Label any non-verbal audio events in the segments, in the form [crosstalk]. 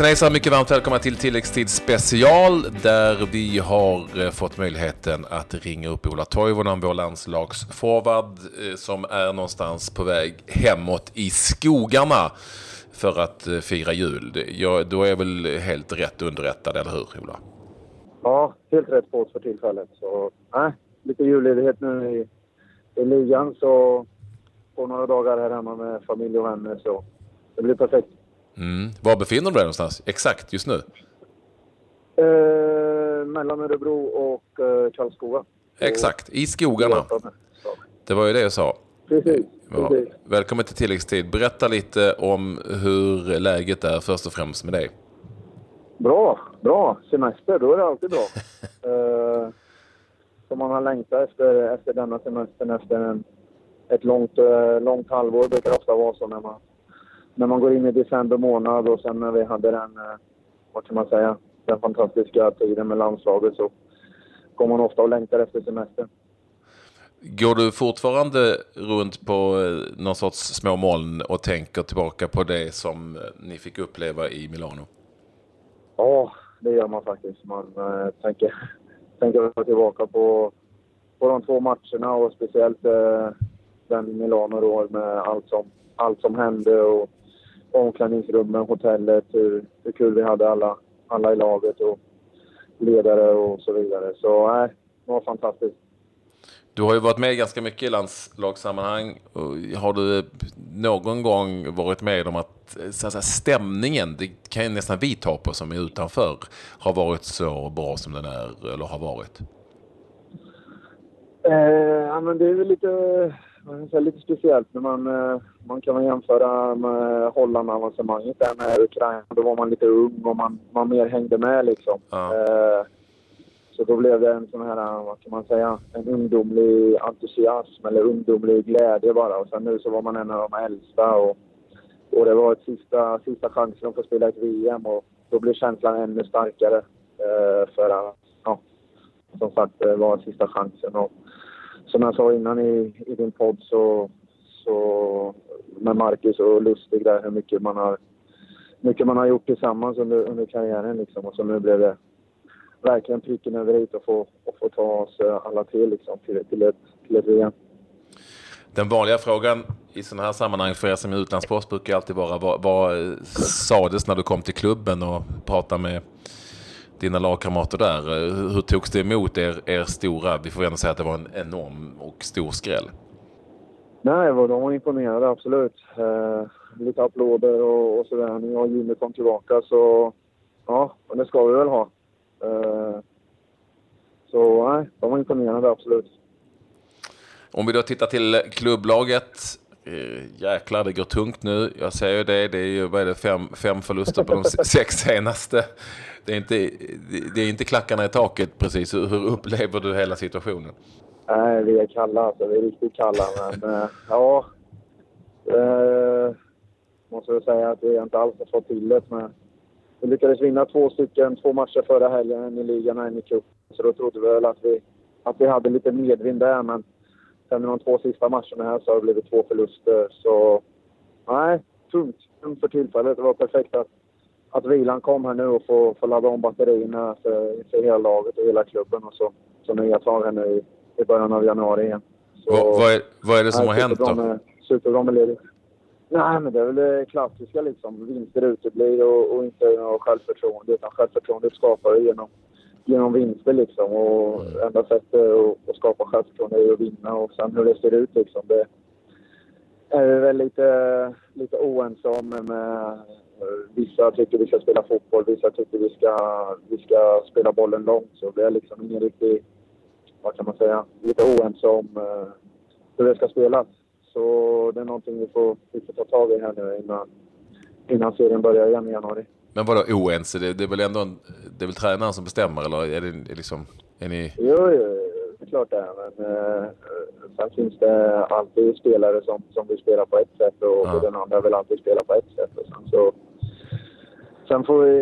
Hejsan hejsan, mycket varmt välkomna till tilläggstid special där vi har eh, fått möjligheten att ringa upp Ola Toivonen, vår landslagsforward eh, som är någonstans på väg hemåt i skogarna för att eh, fira jul. Ja, då är jag väl helt rätt underrättad, eller hur Ola? Ja, helt rätt på oss för tillfället. Så, äh, lite julledighet nu i, i ligan så på några dagar här hemma med familj och vänner så det blir perfekt. Mm. Var befinner du dig någonstans exakt just nu? Eh, mellan Örebro och eh, Karlskoga. Exakt, i skogarna. Det var ju det jag sa. Precis. Ja. Välkommen till tilläggstid. Berätta lite om hur läget är först och främst med dig. Bra, bra. Semester, då är det alltid bra. [laughs] eh, som man har längtat efter, efter denna semestern efter en, ett långt, eh, långt halvår. Det brukar ofta vara så när man, när man går in i december månad och sen när vi hade den, eh, vad kan man säga, den fantastiska tiden med landslaget så går man ofta och längtar efter semestern. Går du fortfarande runt på eh, någon sorts små moln och tänker tillbaka på det som eh, ni fick uppleva i Milano? Ja, det gör man faktiskt. Man eh, tänker, [laughs] tänker tillbaka på, på de två matcherna och speciellt eh, den Milano då med allt som, allt som hände och omklädningsrummen, hotellet, hur, hur kul vi hade alla, alla i laget och ledare och så vidare. Så nej, det var fantastiskt. Du har ju varit med ganska mycket i landslagssammanhang. Har du någon gång varit med om att, så att säga, stämningen, det kan ju nästan vi ta på som är utanför, har varit så bra som den är eller har varit? Eh, ja, men det är väl lite, jag säga, lite speciellt när man, eh, man kan väl jämföra med Holland-avancemanget där med Ukraina. Då var man lite ung och man, man mer hängde med liksom. Ja. Eh, så då blev det en sån här, vad kan man säga, en ungdomlig entusiasm eller ungdomlig glädje bara. Och sen nu så var man en av de äldsta och, och det var ett sista, sista chansen att få spela ett VM och då blev känslan ännu starkare. Eh, för att, ja, som sagt, det var sista chansen. Och som jag sa innan i, i din podd så, så med Marcus och Lustig där hur mycket man har, mycket man har gjort tillsammans under, under karriären liksom. Och så nu blev det verkligen pricken över i och få, och få ta oss eh, alla tre liksom till, till, ett, till ett VM. Den vanliga frågan i sådana här sammanhang för er som är utlandsproffs brukar alltid vara vad, vad eh, sades när du kom till klubben och pratade med dina lagkamrater där? Eh, Hur, togs det emot er, er stora, vi får ändå säga att det var en enorm och stor skräll? Nej, de var imponerade absolut. Eh, lite applåder och, och sådär. När jag och Jimmy kom tillbaka så, ja, och det ska vi väl ha. Eh, så nej, de var imponerade absolut. Om vi då tittar till klubblaget. Eh, jäklar, det går tungt nu. Jag säger ju det. Det är ju vad är det, fem, fem förluster på de [laughs] sex senaste. Det är, inte, det- det är inte klackarna i taket precis. Hur upplever du hela situationen? Nej, vi är kalla alltså. Vi är riktigt kalla. Men eh, ja, eh, måste väl säga att vi inte alls har fått till det. Men vi lyckades vinna två stycken, två matcher förra helgen, en i ligan och en i cupen. Så då trodde vi väl att vi, att vi hade lite medvind där. Men sen i de två sista matcherna här så har det blivit två förluster. Så nej, tungt. Tungt för tillfället. Det var perfekt att, att vilan kom här nu och få, få ladda om batterierna för, för hela laget och hela klubben. Och så, så nya tag här nu i, i början av januari igen. Så, Vad, vad, är, vad är det som Nej, har hänt då? Med, superbra med ledigt. Nej, men det är väl det klassiska liksom. Vinster uteblir och, och inte ha självförtroende. Utan självförtroendet skapar du genom, genom vinster liksom. Och Mm. enda sättet att, att skapa självförtroende är att vinna. Och sen hur det ser ut liksom. Det är vi väl lite, lite oense om. Med, vissa tycker vi ska spela fotboll, vissa tycker vi ska, vi ska spela bollen långt. Så det är liksom ingen riktig, vad kan man säga, lite oense om eh, hur det ska spelas. Så det är någonting vi får, vi får ta tag i här nu innan, innan serien börjar igen i januari. Men vadå oense? Det, det är väl ändå en, det är väl tränaren som bestämmer eller är det liksom, är ni... Jo, jo, det är klart det är. Men eh, sen finns det alltid spelare som, som vill spela på ett sätt och, Ja. och den andra vill alltid spela på ett sätt. Och sen, så, sen får vi...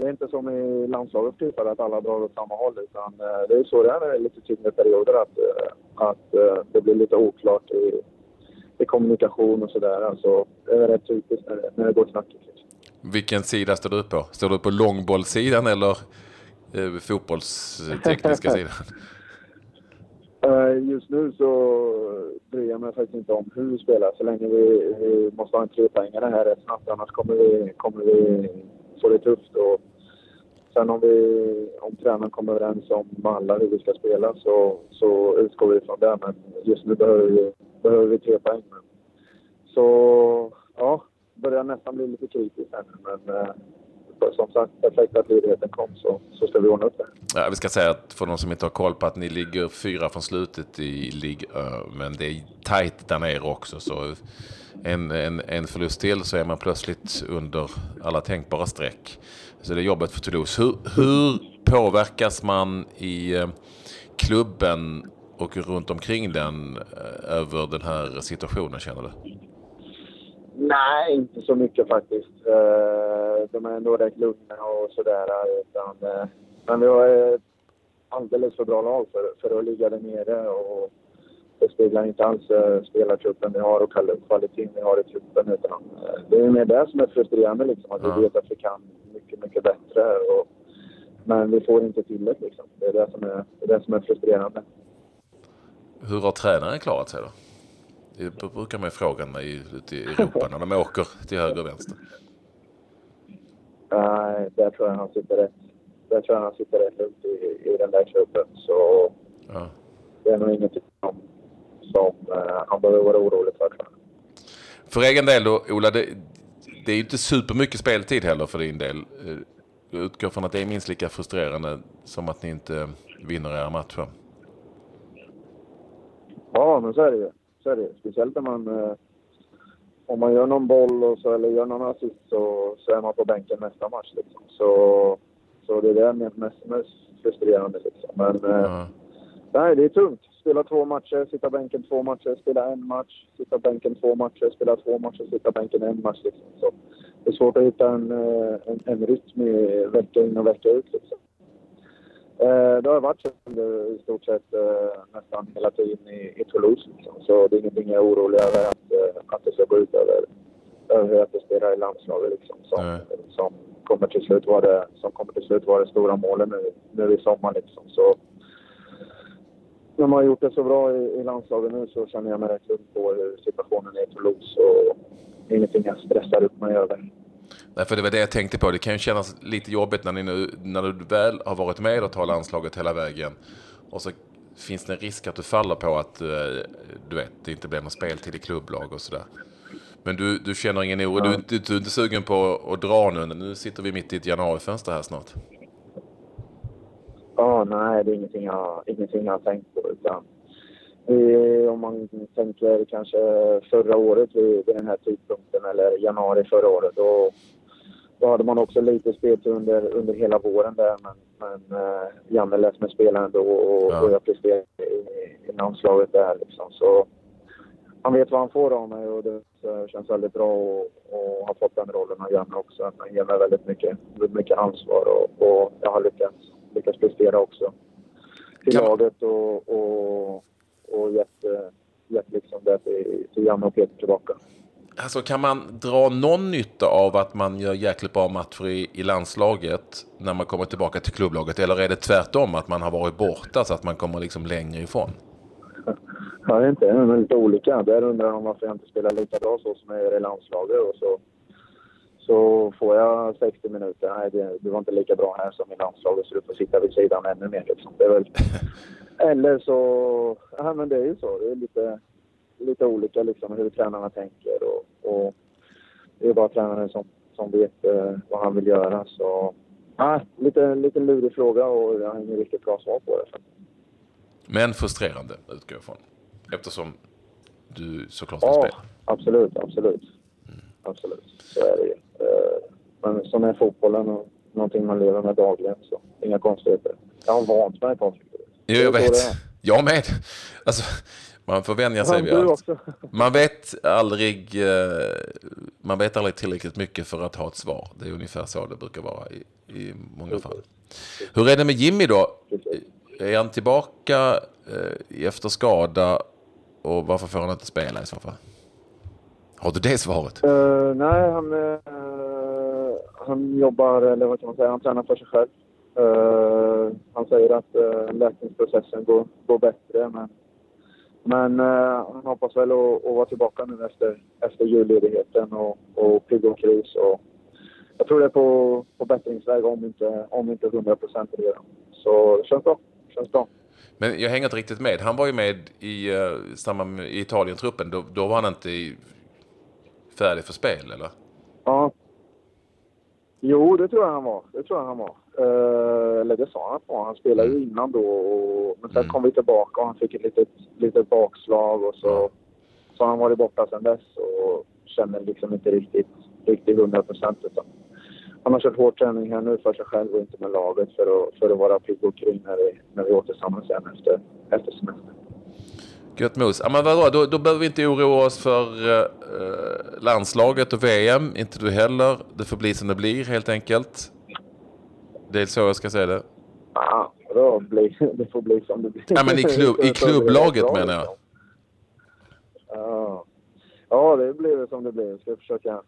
Det är inte som i landslaget typ att alla drar åt samma håll. Utan eh, det är så det är i lite tyngre perioder att, eh, att eh, det blir lite oklart i, i kommunikation och sådär. Alltså, det är rätt typiskt när det, när det går knackigt. Vilken sida står du på? Står du på långbollsidan eller eh, fotbollstekniska [laughs] sidan? Eh, just nu så bryr jag mig faktiskt inte om hur vi spelar så länge vi, vi måste ha en trepoängare här rätt snabbt annars kommer vi, kommer vi få det tufft. Och sen om, vi, om tränaren kommer överens om alla hur vi ska spela så, så utgår vi från det. Men just nu behöver vi, behöver vi tre poäng. Så ja, börjar nästan bli lite kritisk här nu. Men eh, som sagt, perfekta tidigheten kom så, så ska vi ordna upp det. Ja, vi ska säga att för de som inte har koll på att ni ligger fyra från slutet i Ligue eh, men det är tajt där nere också. Så en, en, en förlust till så är man plötsligt under alla tänkbara streck. Så det är jobbet för Toulouse. Hur, hur påverkas man i eh, klubben och runt omkring den eh, över den här situationen känner du? Nej, inte så mycket faktiskt. Eh, de är ändå rätt lugna och sådär. Utan, eh, men vi har ett alldeles för bra lag för, för att ligga där nere. Och det speglar inte alls eh, spelartruppen vi har och kvaliteten vi har i truppen. Utan det är mer det som är frustrerande. Liksom, att vi vet att vi kan mycket, mycket bättre. Och, men vi får inte till det. Liksom. Det, är det, som är, det är det som är frustrerande. Hur har tränaren klarat sig då? Det brukar man ju fråga mig ute i Europa när de åker till höger och vänster. Nej, där tror jag han sitter rätt. Där tror jag han sitter rätt lugnt i, i den där klubben. Så ja. det är nog ingenting som, som uh, han behöver vara orolig för. För egen del då, Ola, det, det är ju inte supermycket speltid heller för din del. Jag utgår från att det är minst lika frustrerande som att ni inte vinner era matcher. Ja, men så är det ju. Så är det. Speciellt när man... Eh, om man gör någon boll och så, eller gör någon assist så, så är man på bänken nästa match. Liksom. Så, så det är det mest, mest, mest frustrerande. Liksom. Men mm. nej, det är tungt. Spela två matcher, sitta bänken två matcher, spela en match, sitta bänken två matcher, spela två matcher, sitta bänken en match. Liksom. Så det är svårt att hitta en, eh, en, en rytm i vecka in och vecka ut. Liksom. Eh, det har varit så i stort sett eh, nästan hela tiden i, i Toulouse. Liksom. Så det är ingenting jag är orolig över att, eh, att det ska gå ut över, över hur jag presterar i landslaget. Liksom, som, mm. som, kommer till slut vara det, som kommer till slut vara det stora målet nu, nu i sommar. Liksom. Så, när man har gjort det så bra i, i landslaget nu så känner jag mig rätt lugn på hur situationen är i Toulouse. Och ingenting jag stressar upp mig över. Nej, för det var det jag tänkte på. Det kan ju kännas lite jobbigt när, ni nu, när du väl har varit med och tagit landslaget hela vägen. Och så finns det en risk att du faller på att eh, du vet, det inte blir någon speltid i klubblag och sådär. Men du, du känner ingen oro? Ja. Du, du, är inte sugen på att dra nu? Nu sitter vi mitt i ett januarifönster här snart. Ja, nej, det är ingenting jag, ingenting jag har tänkt på. Utan, eh, om man tänker kanske förra året vid den här tidpunkten eller januari förra året. Då, då hade man också lite speltid under, under hela våren där men, men uh, Janne lät mig spela ändå och, ja. och jag presterade i, i landslaget där liksom. Så han vet vad han får av mig och det känns väldigt bra att ha fått den rollen av Janne också. Han ger mig väldigt mycket, mycket ansvar och, och jag har lyckats, lyckats prestera också till kan... laget och, och, och gett, gett liksom det till, till Janne och Peter tillbaka. Alltså kan man dra någon nytta av att man gör jäkligt bra matcher i, i landslaget när man kommer tillbaka till klubblaget? Eller är det tvärtom att man har varit borta så att man kommer liksom längre ifrån? Jag vet inte, det är lite olika. Där undrar de varför jag inte spelar lika bra så som jag gör i landslaget. Och så, så får jag 60 minuter. Nej, det, det var inte lika bra här som i landslaget så du får sitta vid sidan ännu mer. Liksom. Det är väl... [laughs] Eller så... Ja, men det är ju så. Det är lite lite olika liksom hur tränarna tänker och, och det är bara tränaren som, som vet eh, vad han vill göra. Så ja, lite, lite lurig fråga och jag har inget riktigt bra svar på det. Men frustrerande utgår jag ifrån. Eftersom du såklart ja, spelar. Absolut, absolut. Mm. Absolut, så är det ju. Eh, men som är fotbollen och någonting man lever med dagligen så inga konstigheter. Jag har vant mig konflikter. Jo, jag vet. Jag med. Alltså, man får vänja sig vid allt. Man vet aldrig, eh, man vet aldrig tillräckligt mycket för att ha ett svar. Det är ungefär så det brukar vara i, i många fall. Hur är det med Jimmy då? Är han tillbaka eh, efter skada och varför får han inte spela i så fall? Har du det svaret? Uh, nej, han, uh, han jobbar, eller vad kan man säga, han tränar för sig själv. Uh, han säger att uh, läkningsprocessen går, går bättre, men, men uh, han hoppas väl att, att vara tillbaka nu efter, efter julledigheten och, och pigg och krus. Och jag tror det är på, på bättringsväg om inte, om inte 100 procent redan. Så det känns bra. Det känns bra. Men jag hänger inte riktigt med. Han var ju med i, uh, i Italien-truppen. Då, då var han inte färdig för spel, eller? Ja. Jo, det tror jag han var. Det tror jag han var. Uh, eller det sa han var. Han spelade ju mm. innan då. Och, men sen mm. kom vi tillbaka och han fick ett litet, litet bakslag och så, så har han varit borta sedan dess och känner liksom inte riktigt, riktigt 100 procent. Han har kört hård träning här nu för sig själv och inte med laget för att, för att vara pigg och kry när vi, när vi återsamlas igen efter, efter semestern. Gött mos. Ja, men vadå, då, då behöver vi inte oroa oss för uh, landslaget och VM. Inte du heller. Det får bli som det blir helt enkelt. Det är så jag ska säga det. Ja, då bli, [laughs] det får bli som det blir. Ja, men i, klubb, i [laughs] klubblaget menar jag. Ja. ja, det blir det som det blir. Jag ska försöka,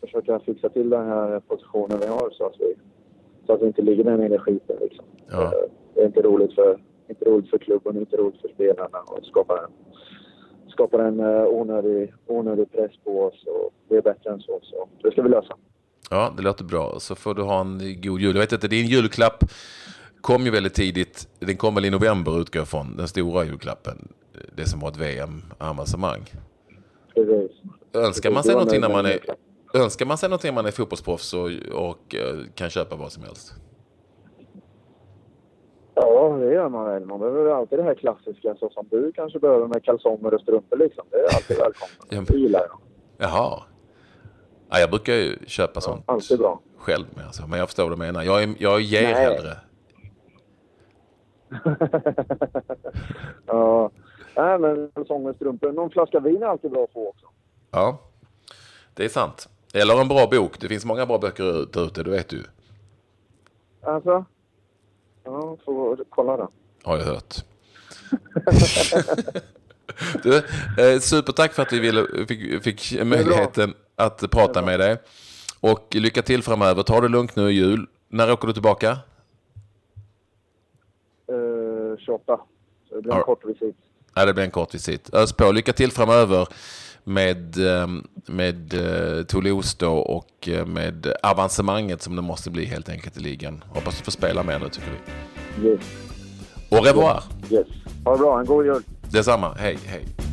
försöka fixa till den här positionen vi har så att vi, så att vi inte ligger där nere i skiten. Liksom. Ja. Det är inte roligt för inte roligt för klubben, inte roligt för spelarna och skapar en, skapar en uh, onödig, onödig press på oss. Och det är bättre än så, så det ska vi lösa. Ja, det låter bra. Så får du ha en god jul. Jag vet inte, din julklapp kom ju väldigt tidigt. Den kom väl i november utgår jag från, den stora julklappen. Det som var ett VM-avancemang. Precis. Önskar man sig någonting när man är, önskar man sig någonting när man är fotbollsproffs och, och eh, kan köpa vad som helst? Ja, det gör man väl. Man behöver alltid det här klassiska så som du kanske behöver med kalsonger och strumpor liksom. Det är alltid välkommet. Det gillar jag. Jaha. Ja, jag brukar ju köpa sånt alltid bra. själv med. Alltså. Men jag förstår vad du menar. Jag, är, jag ger Nej. hellre. [laughs] ja. Nej, men och strumpor. Någon flaska vin är alltid bra att få också. Ja, det är sant. Eller en bra bok. Det finns många bra böcker ute, det vet du. Alltså? Ja, får kolla då. Har jag hört. [laughs] du, eh, supertack för att vi ville, fick, fick möjligheten att prata med dig. Och lycka till framöver. Ta det lugnt nu i jul. När åker du tillbaka? Uh, 28. Så det blir en kort visit. Ja, det blir en kort visit. Ös på. Lycka till framöver med, ehm, med uh, Toulouse då och uh, med avancemanget som det måste bli helt enkelt i ligan. Hoppas du får spela mer nu tycker vi. Yes. Au revoir. Yes. Ha det bra. En god jul. Detsamma. Hej, hej.